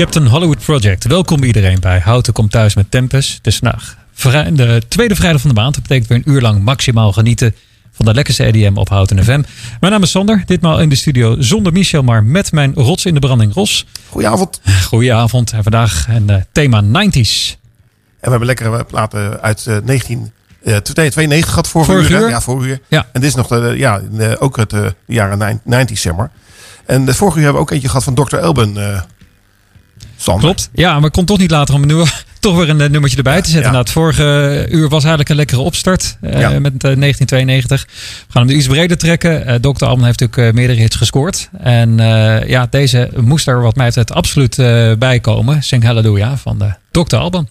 Captain Hollywood Project. Welkom iedereen bij Houten komt thuis met Tempus. Het is vandaag de tweede vrijdag van de maand. Dat betekent weer een uur lang maximaal genieten van de lekkerste EDM op Houten FM. Mijn naam is Sander. Ditmaal in de studio zonder Michel, maar met mijn rots in de branding Ros. Goedenavond. Goedenavond. En vandaag een uh, thema 90s. En we hebben lekkere platen uit uh, 19... Uh, 92 gehad vorige, Vorige uur. uur? Ja, vorige uur. Ja. En dit is nog de, ja, de- ook het eh, jaren 90 zeg maar. En de vorige uur hebben we ook eentje gehad van Dr. Elben. Eh Sander. Klopt. Ja, maar ik kon toch niet later om nieuwe, toch weer een eh, nummertje erbij te zetten. Ja. Nou, het vorige uur was eigenlijk een lekkere opstart eh, Ja. met eh, 1992. We gaan hem nu iets breder trekken. Eh Dr. Alban heeft natuurlijk eh, meerdere hits gescoord. En eh, ja, deze moest er wat mij betreft absoluut eh, bij komen. Sing Hallelujah van de Dr. Alban.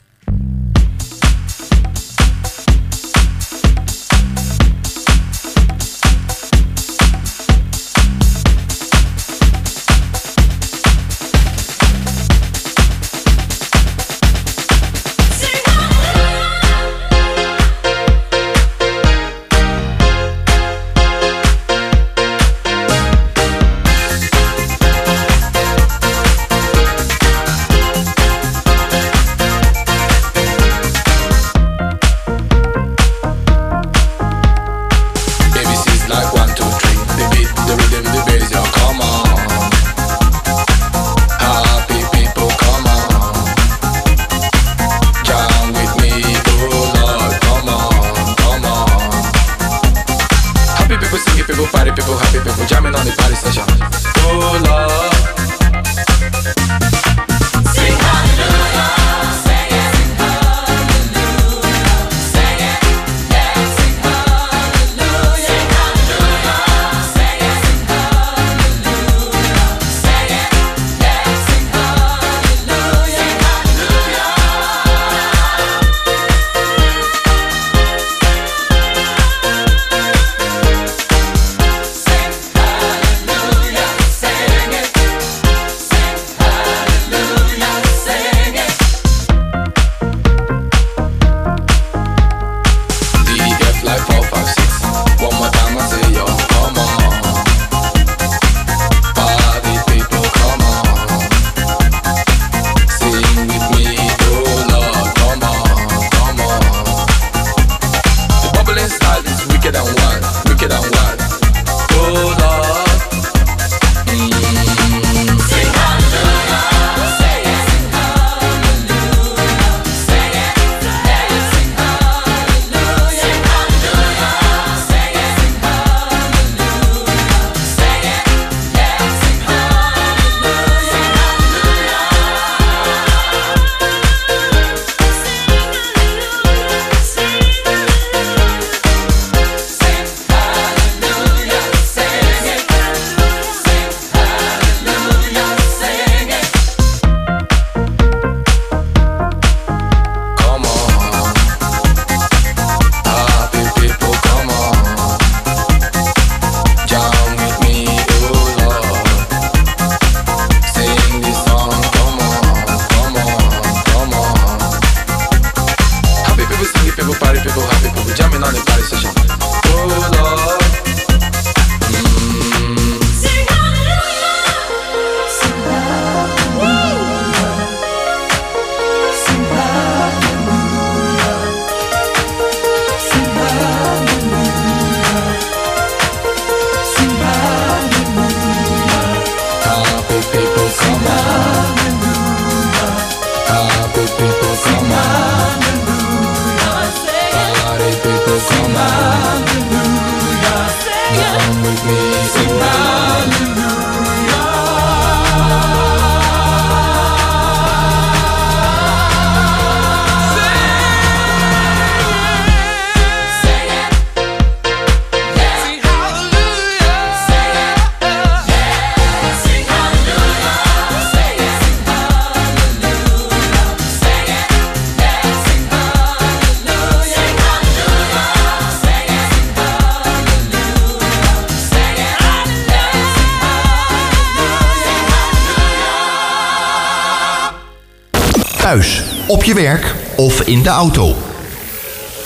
je werk of in de auto.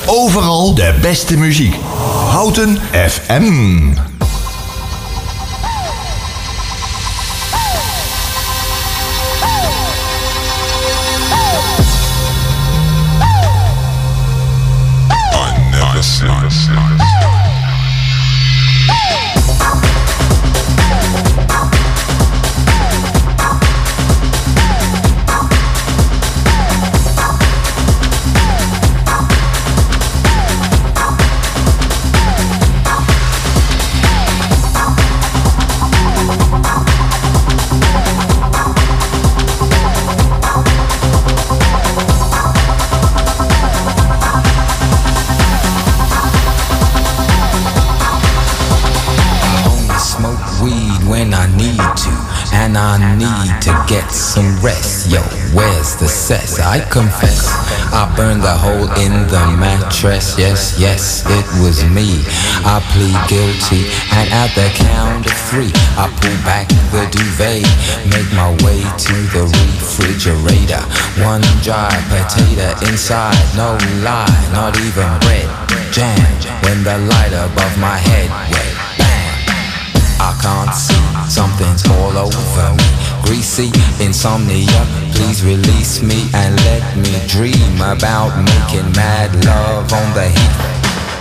Overal de beste muziek. Houten FM. I confess, I burned the hole in the mattress. Yes, yes, it was me. I plead guilty, and at the count of three, I pull back the duvet, make my way to the refrigerator. One dry potato inside, no lie, not even bread. Jam when the light above my head went bam. I can't see, something's all over me. Greasy insomnia, please release me and let me dream about making mad love on the heat.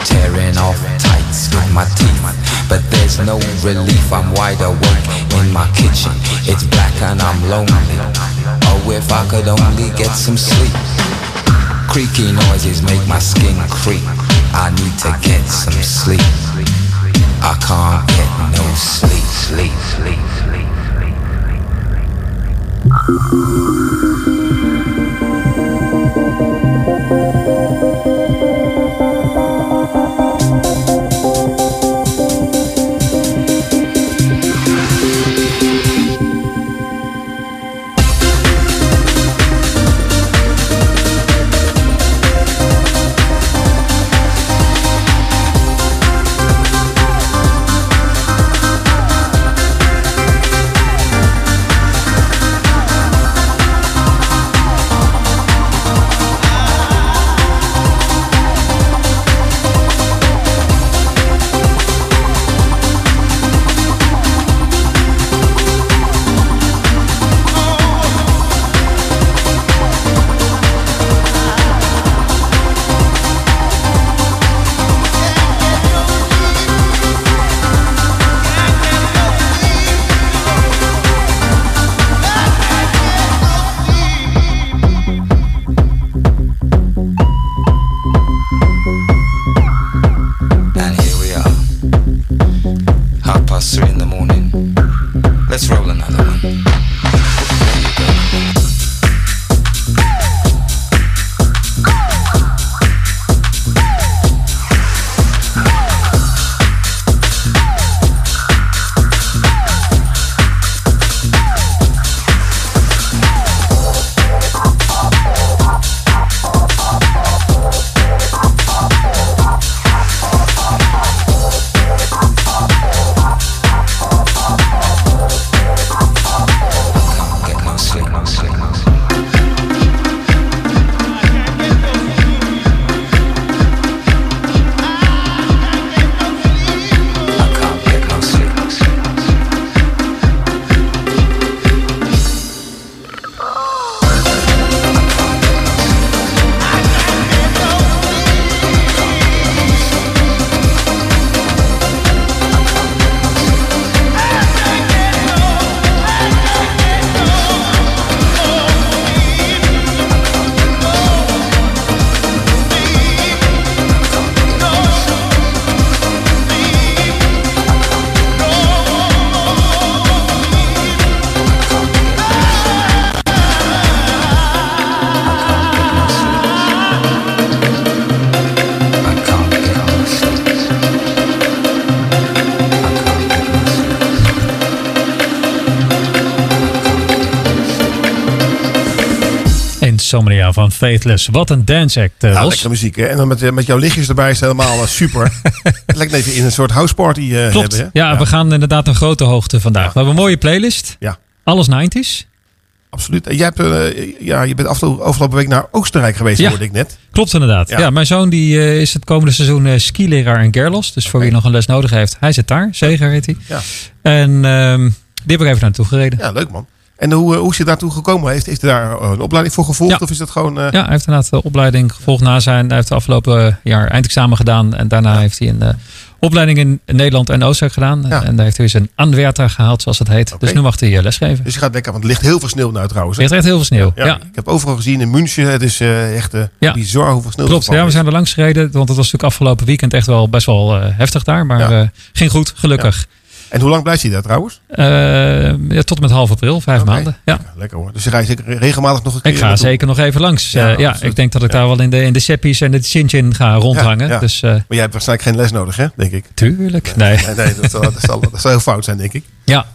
Tearing off tights with my teeth, but there's no relief. I'm wide awake in my kitchen. It's black and I'm lonely. Oh, if I could only get some sleep. Creaky noises make my skin creep. I need to get some sleep. I can't get no sleep, sleep, sleep, Thank you. Insomnia van Faithless. Wat een dance act, Ja, lekkere muziek. Hè? En dan met, eh, met jouw lichtjes erbij is het helemaal eh, super. het lijkt even in een soort houseparty eh Klopt. hebben. Hè? Ja, we gaan inderdaad een grote hoogte vandaag. Ja. We hebben een mooie playlist. Ja, Alles 90s. absoluut. En jij hebt, ja, je bent afgelopen, week naar Oostenrijk geweest, Ja. hoorde ik net. Klopt inderdaad. Ja. Ja. mijn zoon die, is het komende seizoen eh, skileraar in Gerlos. Dus voor wie nog een les nodig heeft, hij zit daar. Zeger heet hij. Ja. En ehm, die heb ik even naartoe gereden. Ja, leuk man. En hoe, eh, hoe is hij daartoe gekomen? Heeft, heeft hij daar eh, een opleiding voor gevolgd? Ja. Of is dat gewoon... eh, Ja, hij heeft inderdaad de opleiding gevolgd na zijn. Hij heeft de afgelopen jaar eindexamen gedaan. En daarna heeft hij een opleiding in Nederland en Oostenrijk gedaan. Ja. En daar heeft hij zijn Anwerter gehaald, zoals het heet. Dus nu mag hij eh, lesgeven. Dus je gaat lekker, want er ligt heel veel sneeuw nou trouwens. Er hè? ligt echt heel veel sneeuw. Ja, Ik heb overal gezien in München. Het is eh, echt bizar hoeveel sneeuw klopt. Ja, we is. zijn er langs gereden. Want het was natuurlijk afgelopen weekend echt wel best wel heftig daar. Maar ging goed, gelukkig. En hoe lang blijft hij daar trouwens? Eh, ja, tot en met half april, vijf maanden. Ja. Lekker hoor. Dus je rijdt zeker regelmatig nog een keer Ik ga zeker nog even langs. Ja, Ja, ja absoluut. ik denk dat ik Ja. daar wel in de, in de seppies en de Shinjin ga rondhangen. Ja, ja. Dus eh, Maar jij hebt waarschijnlijk geen les nodig, hè? Denk ik. tuurlijk. Nee. Nee, nee dat, zal, dat, zal, dat zal heel fout zijn, denk ik. Ja.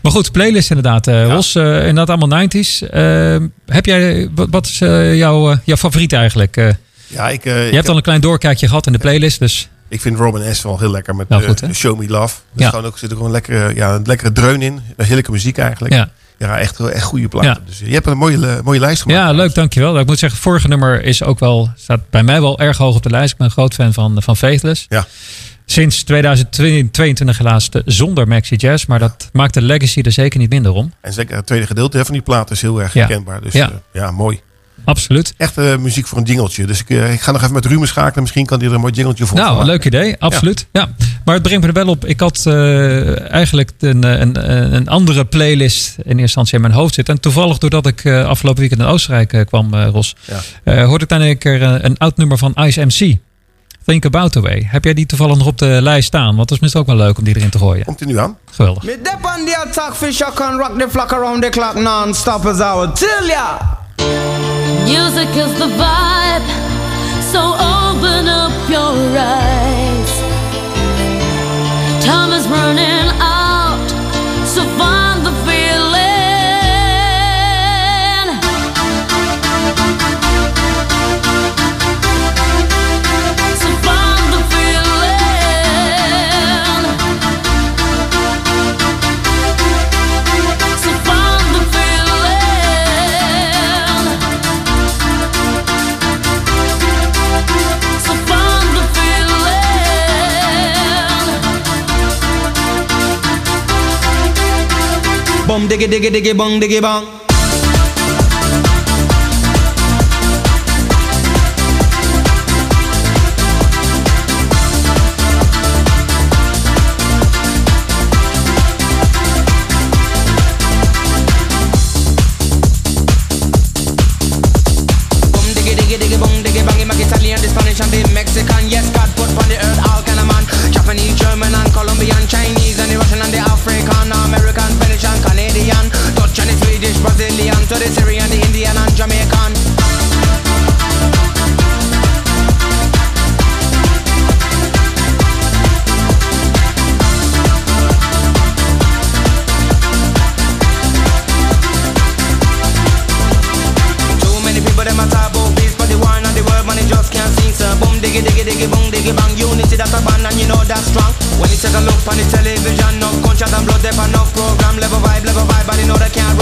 Maar goed, playlist inderdaad. eh Ros, eh, inderdaad allemaal 90s. Eh, heb jij, wat, wat is eh, jouw, eh, jouw favoriet eigenlijk? Eh, Ja, ik, eh, ik, je hebt al een klein doorkijkje gehad in de playlist. Dus ik vind Robin S. wel heel lekker met Nou, eh, goed? Show Me Love. Er Ja. ook, zit er gewoon een lekkere, ja, een lekkere dreun in. Heerlijke muziek eigenlijk. ja. Ja, echt, echt goede platen. Ja. Dus je hebt een mooie, mooie lijst gemaakt. ja, leuk, dankjewel. Ik moet zeggen, het vorige nummer is ook wel, staat bij mij wel erg hoog op de lijst. Ik ben een groot fan van, van Faithless. Ja. Sinds 2022 helaas de- zonder Maxi Jazz. Maar dat maakt de legacy er zeker niet minder om. En zeker het tweede gedeelte van die plaat is heel erg herkenbaar. Dus Ja. ja, ja mooi. Absoluut. Echt eh, muziek voor een jingeltje. Dus ik, eh, ik ga nog even met Ruben schakelen. Misschien kan hij er een mooi jingeltje voor Nou, leuk idee. Absoluut. Ja. Maar het brengt me er wel op. Ik had eh, eigenlijk een, een, een andere playlist in eerste instantie in mijn hoofd zitten. En toevallig doordat ik eh, afgelopen weekend in Oostenrijk eh, kwam, eh, Ros, Ja. eh, hoorde ik dan een keer een oud nummer van Ice MC. Think About The Way. Heb jij die toevallig nog op de lijst staan? Want dat is misschien ook wel leuk om die erin te gooien. Komt hij nu aan? Geweldig. Me dip on the attack fish, I can rock the flock around the clock non-stop as I tell ya. Music is the vibe, so open up your eyes. Time is running Diggy diggy diggy bong diggy bong. Jamaican. Too many people them a talk about peace, but the war and the world money just can't sing. So uh, boom diggy diggy diggy boom diggy bang. Unity that's a band and you know that's strong. When you take a look on the television, no gunshot and blood, there enough program, level vibe, level vibe, and you know they can't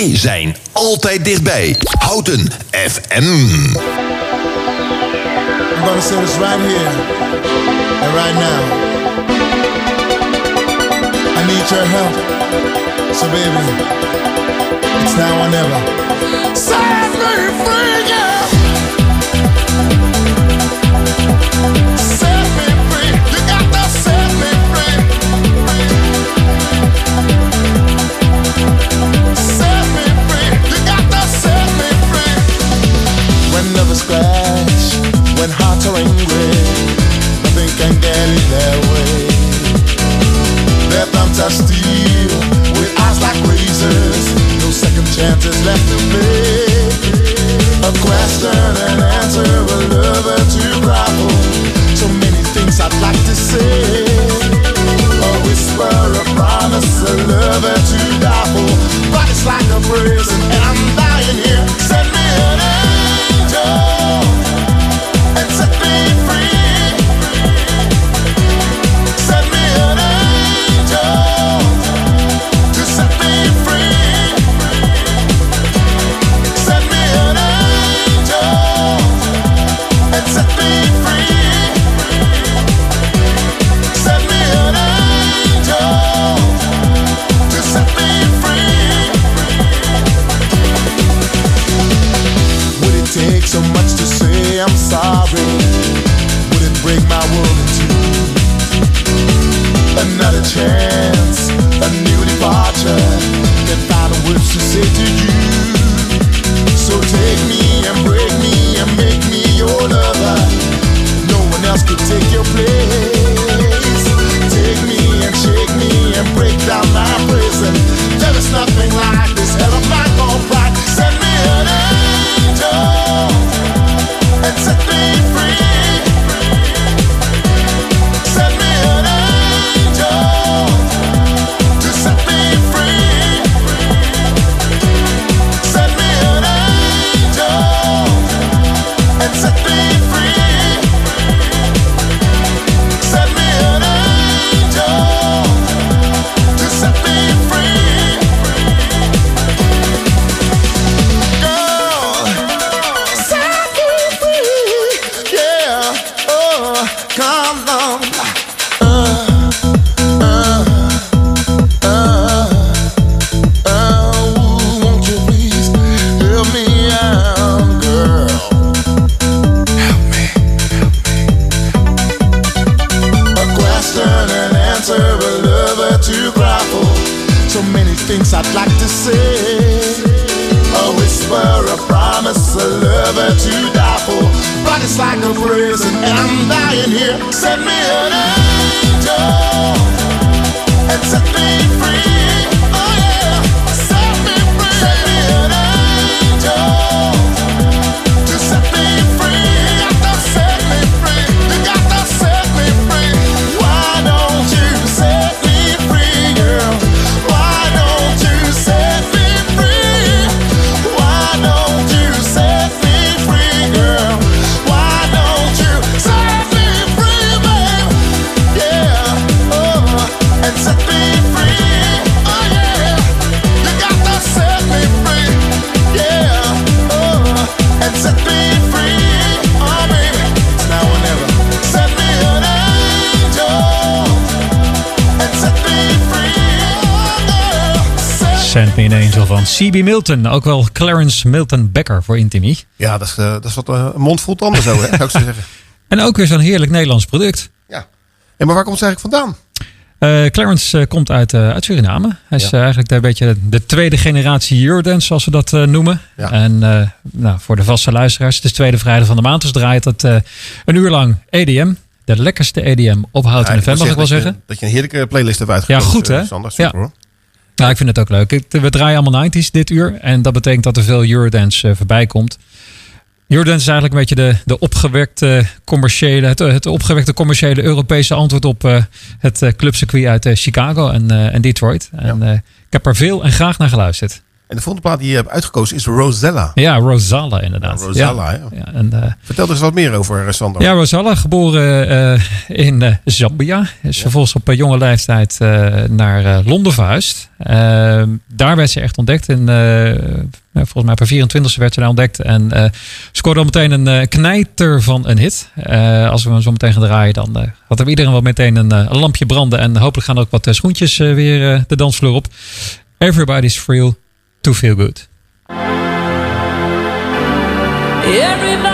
Wij zijn altijd dichtbij. Houten FM. I'm gonna say this right here and right now. I need your help. So baby, it's now or never. Set me free, Lovers scratch, when hearts are angry, nothing can get in their way. Their thumbs are steel, with eyes like razors, no second chances left to play. A question and answer, a lover to grapple. So many things I'd like to say. A whisper, a promise, a lover to die. But it's like a prison, and I'm dying here. Van C.B. Milton. Ook wel Clarence Milton Becker voor Intimi. Ja, dat is, eh, dat is wat eh, een mond vol tanden zo, hè, zou ik zo zeggen. En ook weer zo'n heerlijk Nederlands product. Ja. En maar waar komt het eigenlijk vandaan? Eh, Clarence komt uit, uit Suriname. Hij is Ja. eigenlijk de, beetje de tweede generatie Eurodance, zoals we dat noemen. Ja. En nou, voor de vaste luisteraars, het is tweede vrijdag van de maand. Dus draait het een uur lang EDM. De lekkerste EDM op Ja, FM, mag moet ik wel dat je- zeggen. Dat je een heerlijke playlist hebt uitgekozen. Ja, goed, hè? Sander. Super, Ja. hoor. Nou, ik vind het ook leuk. We draaien allemaal 90s dit uur. En dat betekent dat er veel Eurodance eh, voorbij komt. Eurodance is eigenlijk een beetje de, de opgewekte commerciële, het, het opgewekte commerciële Europese antwoord op eh, het eh, clubcircuit uit eh, Chicago en, eh, en Detroit. En eh, ik heb er veel en graag naar geluisterd. En de volgende plaat die je hebt uitgekozen is Rosella. Ja, Rosalla inderdaad. Ja, Rosalla, ja. en, eh, Vertel er eens wat meer over, eh, Sander. ja, Rosalla, geboren eh, in Zambia. Is vervolgens op eh, jonge leeftijd naar Londen verhuisd. Eh, daar werd ze echt ontdekt. En, eh, ja, volgens mij per 24e werd ze daar ontdekt. En scoorde al meteen een knijter van een hit. Als we hem zo meteen gaan draaien, dan had er iedereen wel meteen een, een lampje branden. En hopelijk gaan er ook wat schoentjes weer de dansvloer op. Everybody's free to feel good. Everybody's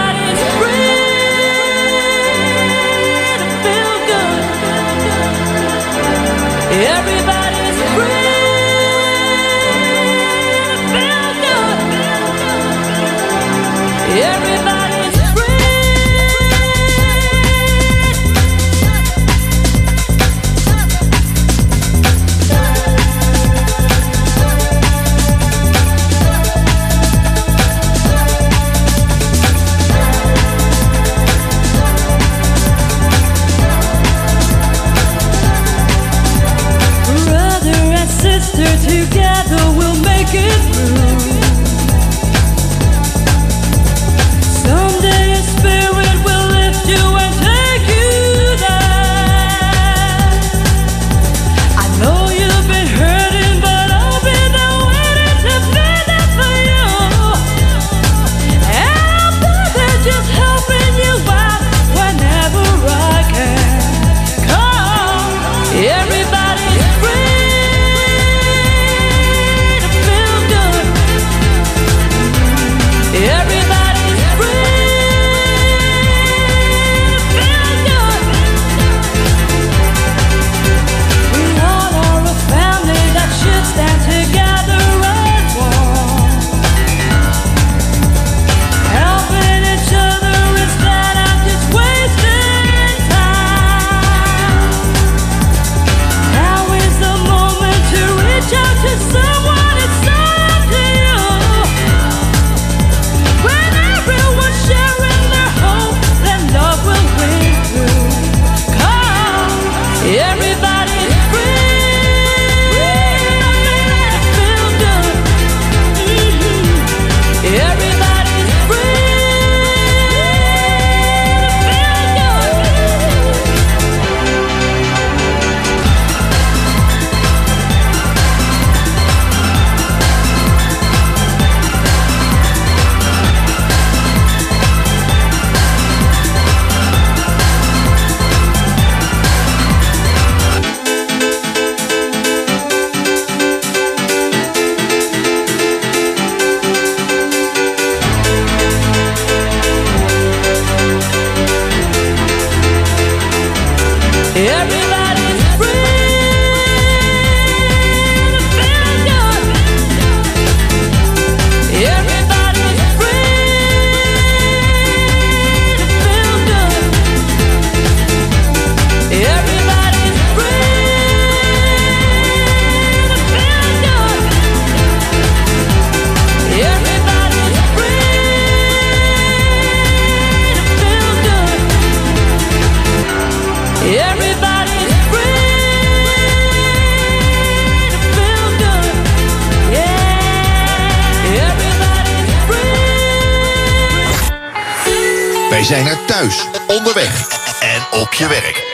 zijn er thuis, onderweg en op je werk.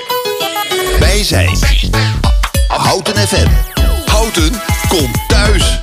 Wij zijn Houten FM. Houten komt thuis.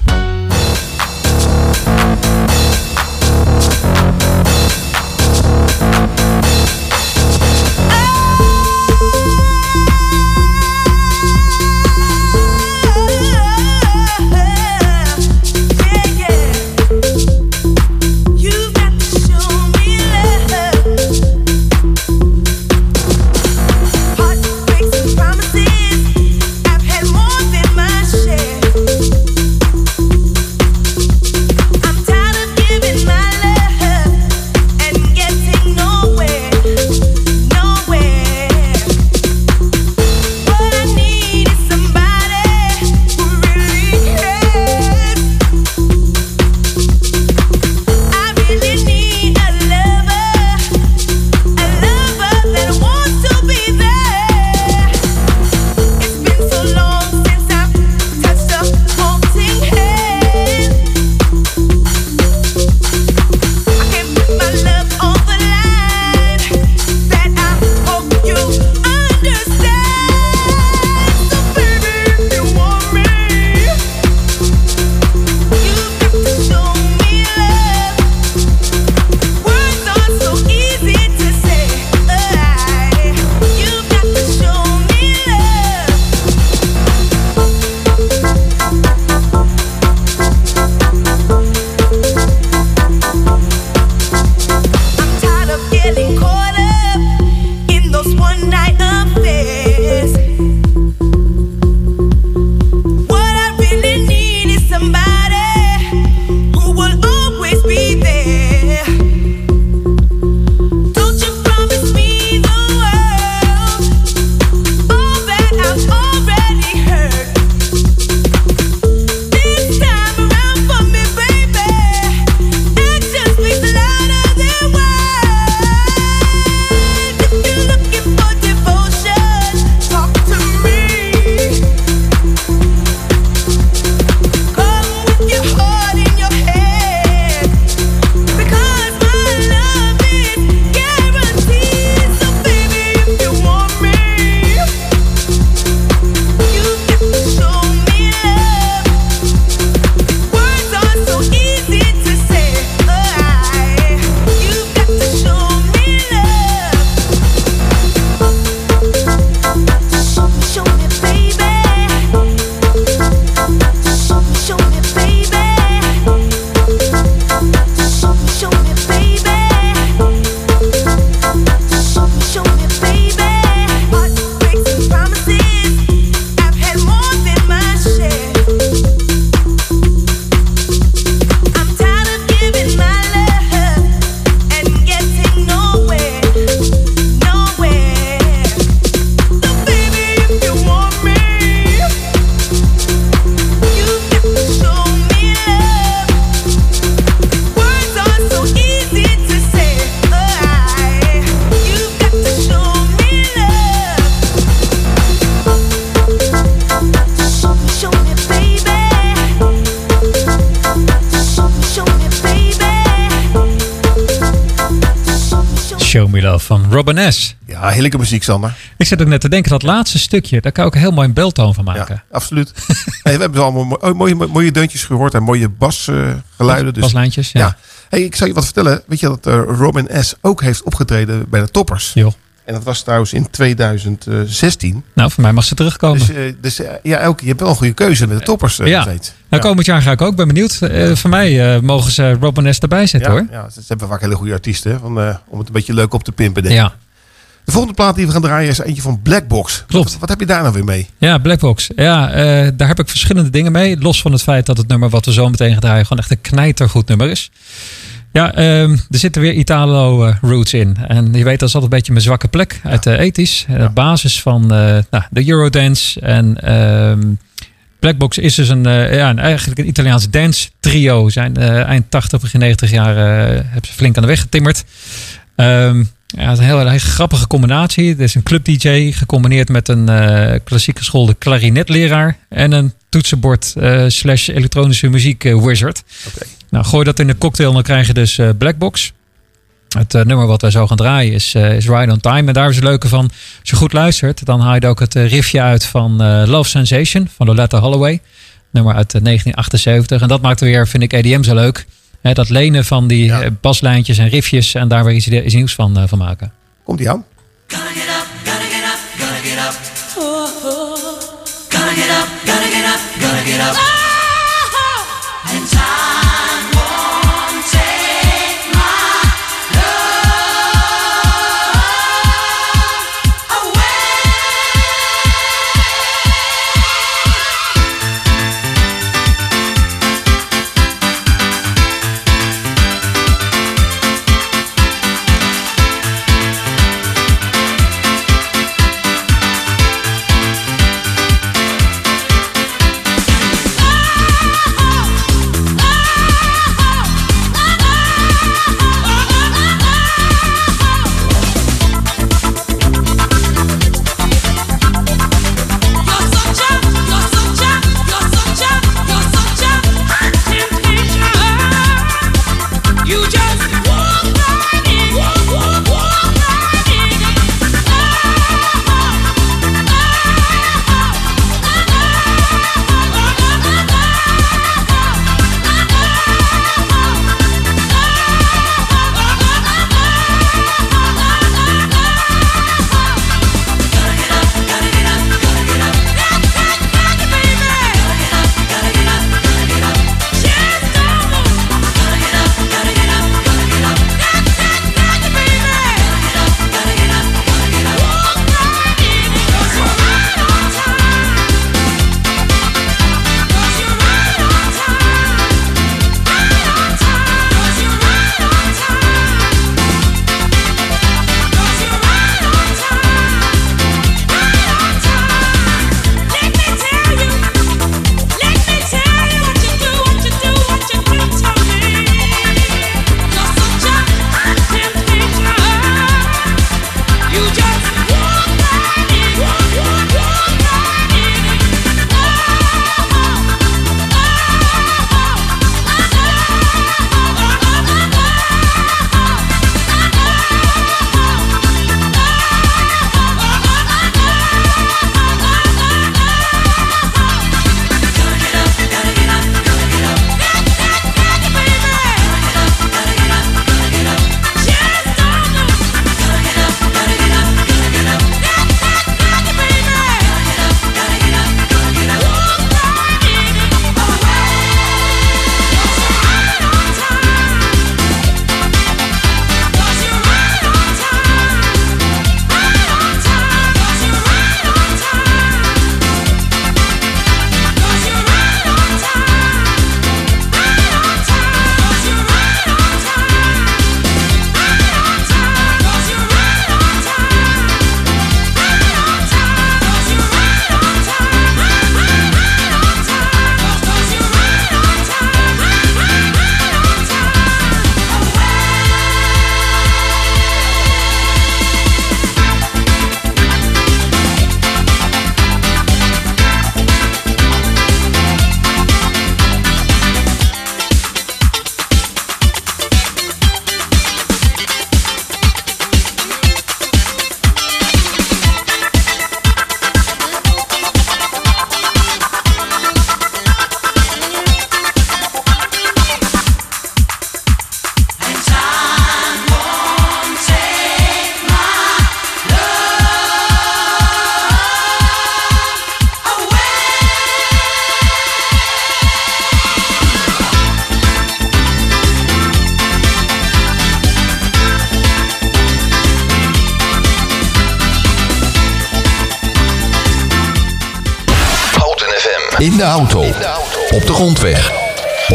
Van Robin S. Ja, heerlijke muziek, Sander. Ik zit ook net te denken, dat laatste stukje, daar kan ik ook heel mooi een beltoon van maken. Ja, absoluut. hey, we hebben allemaal oh, mooie, mooie deuntjes gehoord en mooie basgeluiden. dus, Baslijntjes, ja. ja. Hey, ik zal je wat vertellen. Weet je dat eh, Robin S. ook heeft opgetreden bij de Toppers? Joh. En dat was trouwens in 2016. Nou, voor mij mag ze terugkomen. Dus, eh, dus eh, ja, Elke, je hebt wel een goede keuze met de Toppers. eh, ja. Nou, komend jaar ga ik ook. Ben benieuwd. Eh voor mij mogen ze Robin S. erbij zetten, ja, hoor. ja, ze hebben vaak hele goede artiesten. Van, om het een beetje leuk op te pimpen. Denk. ik. Ja. De volgende plaat die we gaan draaien is eentje van Blackbox. Klopt. Wat, wat heb je daar nou weer mee? Ja, Blackbox. Ja, daar heb ik verschillende dingen mee. Los van het feit dat het nummer wat we zo meteen gaan draaien gewoon echt een knijtergoed nummer is. Ja, ehm, er zitten weer Italo-roots in. En je weet, dat is altijd een beetje mijn zwakke plek uit de ethisch. De basis van eh, nou, de Eurodance. En ehm, Blackbox is dus een, eh, ja, een, eigenlijk een Italiaans dance trio. Zijn eh, eind 80, begin 90 jaar eh, hebben ze flink aan de weg getimmerd. Ehm, ja, het is een hele grappige combinatie. Het is een club DJ gecombineerd met een eh, klassiek geschoolde klarinetleraar en een toetsenbord eh, slash elektronische muziek eh, wizard. Nou, gooi dat in de cocktail en dan krijg je dus eh, Blackbox. Het eh, nummer wat wij zo gaan draaien is, eh, is Ride on Time. En daar is het leuke van, als je goed luistert, dan haal je ook het riffje uit van eh, Love Sensation van Loletta Holloway. Nummer uit eh, 1978. En dat maakt weer, vind ik, EDM zo leuk. Hè, dat lenen van die Ja. baslijntjes en riffjes en daar weer iets, iets nieuws van, van maken. Komt die aan? Oh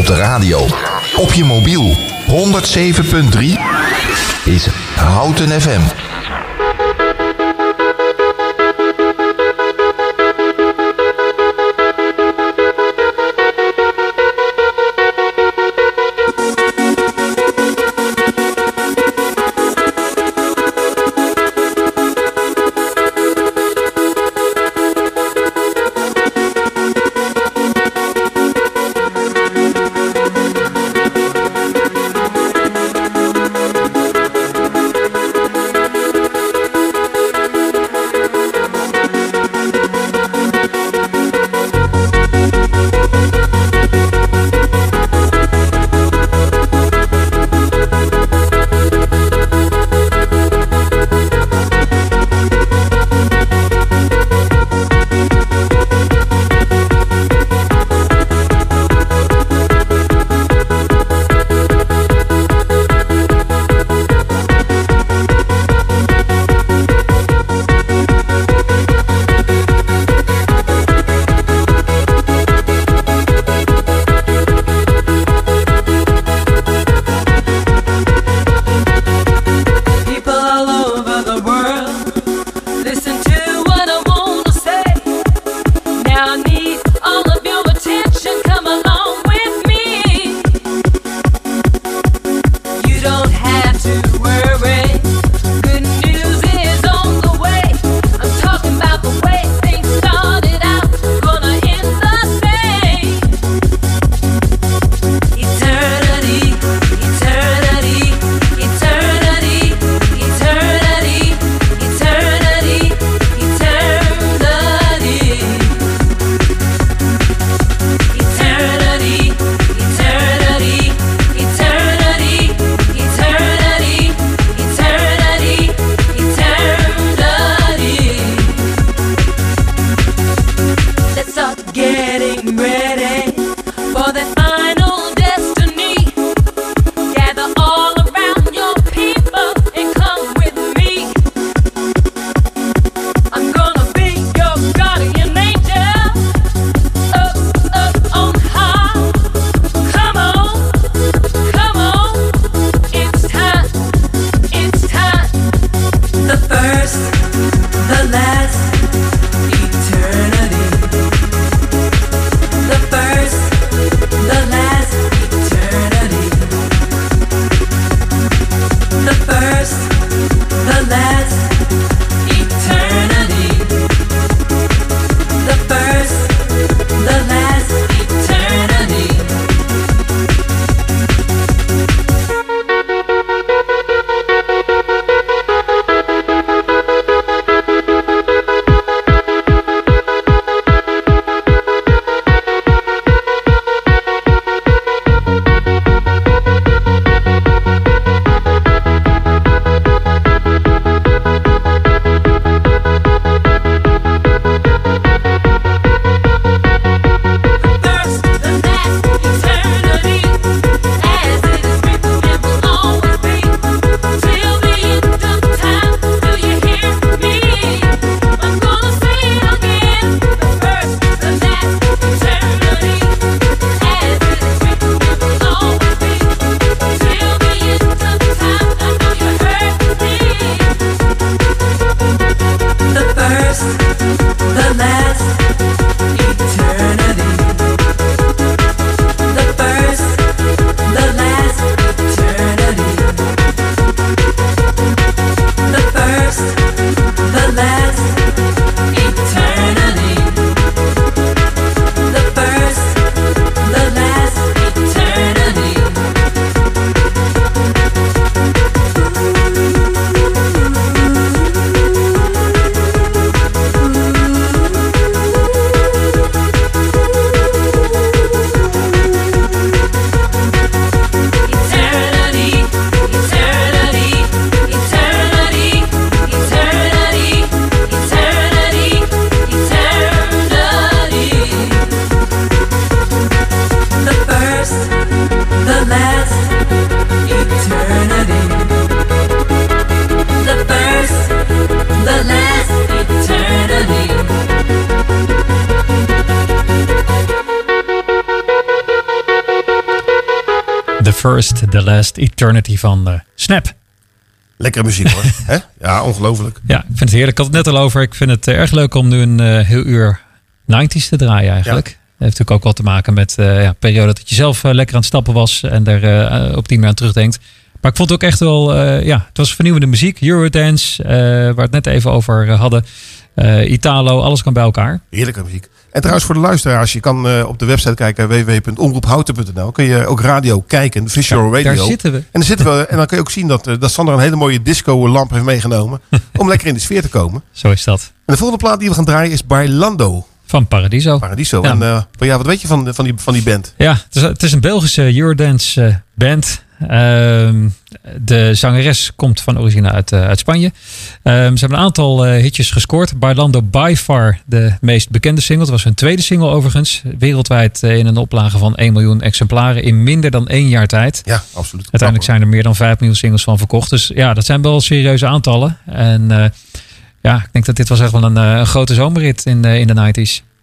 Op de radio. Op je mobiel. 107.3 is Houten FM. First, The Last Eternity van eh, Snap. Lekkere muziek hoor. Hè? Ja, ongelooflijk. Ja, ik vind het heerlijk. Ik had het net al over. Ik vind het eh, erg leuk om nu een eh, heel uur 90s te draaien eigenlijk. Dat heeft natuurlijk ook wat te maken met ja, periode dat je zelf lekker aan het stappen was en er op die manier aan terugdenkt. Maar ik vond het ook echt wel, ja, het was vernieuwende muziek. Eurodance, waar we het net even over hadden. Italo, alles kan bij elkaar. Heerlijke muziek. En trouwens voor de luisteraars, je kan eh, op de website kijken www.omroephouten.nl. Kun je ook radio kijken, visual Daar radio. zitten we. En, dan zitten we, en dan kun je ook zien dat, eh, dat Sander een hele mooie disco lamp heeft meegenomen. om lekker in de sfeer te komen. Zo is dat. En de volgende plaat die we gaan draaien is Bailando. Van Paradiso. Paradiso. Ja. En eh, ja, wat weet je van, van, die, van die band? Ja, het is, het is een Belgische Eurodance eh, band. Ehm, de zangeres komt van origine uit, eh, uit Spanje. Ehm, ze hebben een aantal eh, hitjes gescoord. Bailando by far de meest bekende single. Het was hun tweede single overigens. Wereldwijd eh, in een oplage van 1 miljoen exemplaren in minder dan één jaar tijd. Ja, absoluut. Uiteindelijk zijn er meer dan 5 miljoen singles van verkocht. Dus ja, dat zijn wel serieuze aantallen. En ja, ik denk dat dit was echt wel een, een grote zomerrit in, in de 90s.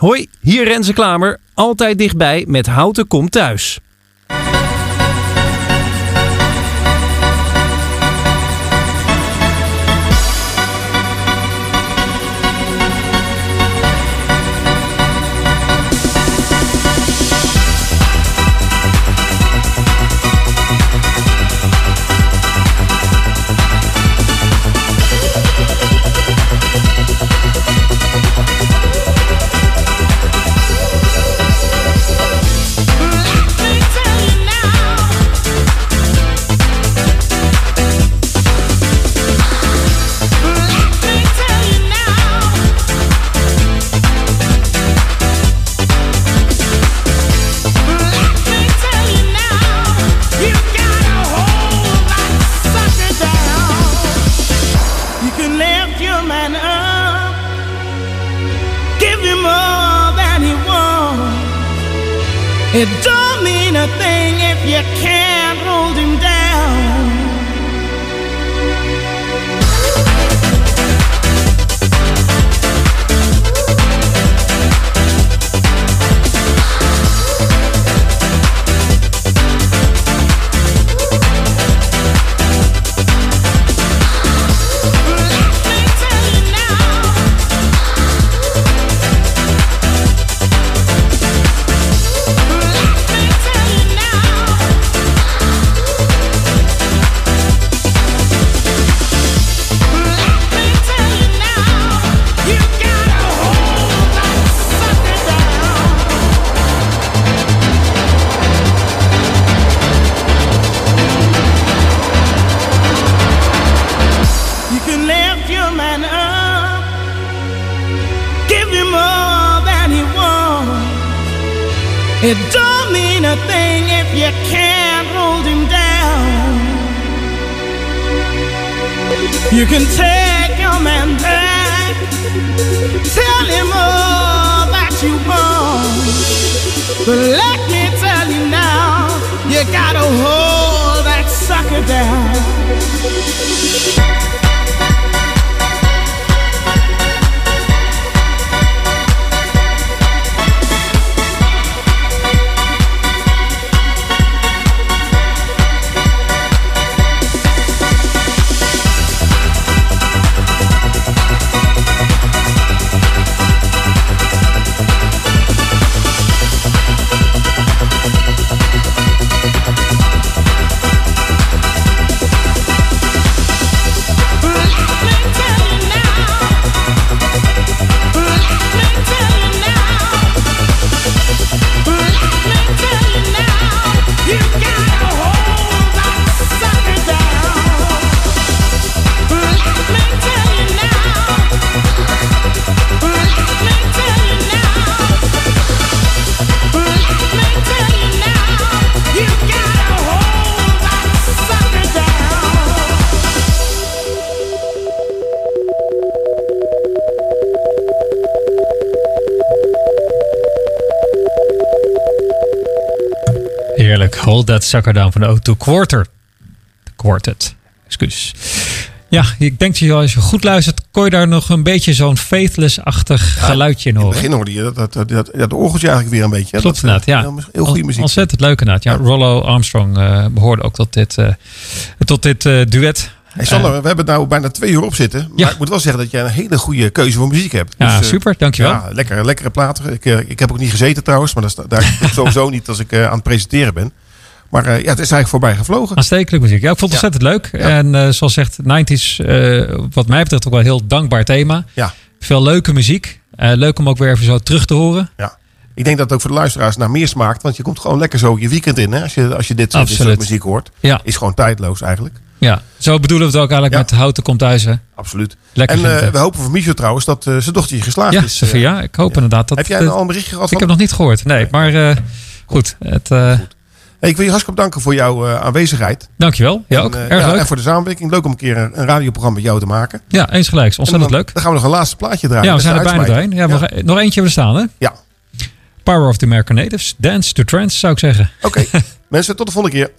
Hoi, hier Renze Klamer. altijd dichtbij met Houten komt thuis. Hold that sucker down van de O2 Quarter. Quartet. Excuus. Ja, ik denk dat je als je goed luistert, kon je daar nog een beetje zo'n faithless-achtig geluidje in In het horen. begin hoorde je dat, dat, dat, dat, dat orgeltje eigenlijk weer een beetje. hè? Klopt Dat, eh, ja. Heel goede muziek. Ontzettend leuk inderdaad. Ja, Rollo Armstrong eh, behoorde ook tot dit, eh, tot dit duet. Hey Sander, we hebben nou bijna twee uur op zitten. Maar Ja. ik moet wel zeggen dat jij een hele goede keuze voor muziek hebt. Ja, eh, super, dankjewel. Ja, lekker, lekkere platen. Ik, ik heb ook niet gezeten trouwens, maar dat is, daar doe ik sowieso niet als ik aan het presenteren ben. Maar eh, ja, het is eigenlijk voorbij gevlogen. Aanstekelijk muziek. Ja, ik vond het ontzettend leuk. En eh, zoals zegt, 90s, eh, wat mij betreft ook wel een heel dankbaar thema. Ja. Veel leuke muziek. Leuk om ook weer even zo terug te horen. Ja. Ik denk dat het ook voor de luisteraars naar meer smaakt. Want je komt gewoon lekker zo je weekend in. Hè? Als, je, als je dit, soort muziek hoort. Ja. Is gewoon tijdloos eigenlijk. Ja, zo bedoelen we het ook eigenlijk Ja. met Houten komt thuis. Hè? Absoluut. Lekker en we hopen voor Michel trouwens dat eh, zijn dochter geslaagd Ja, is. Sophia. Ik hoop inderdaad dat... Heb jij dat- al een berichtje gehad? Ik heb nog niet gehoord. Nee, maar goed. Het, eh, Hey, ik wil je hartstikke bedanken voor jouw eh, aanwezigheid. dankjewel. Ja, En, ook. eh, Erg ja, leuk. En voor de samenwerking. Leuk om een keer een, een radioprogramma met jou te maken. Ja, eens gelijks. Ontzettend dan, leuk. Dan gaan we nog een laatste plaatje draaien. Ja, we zijn er bijna doorheen. Ja, gaan- nog eentje hebben we staan, hè? Ja. Power of the American Natives. Dance to Trance, zou ik zeggen. Oké, mensen, tot de volgende keer.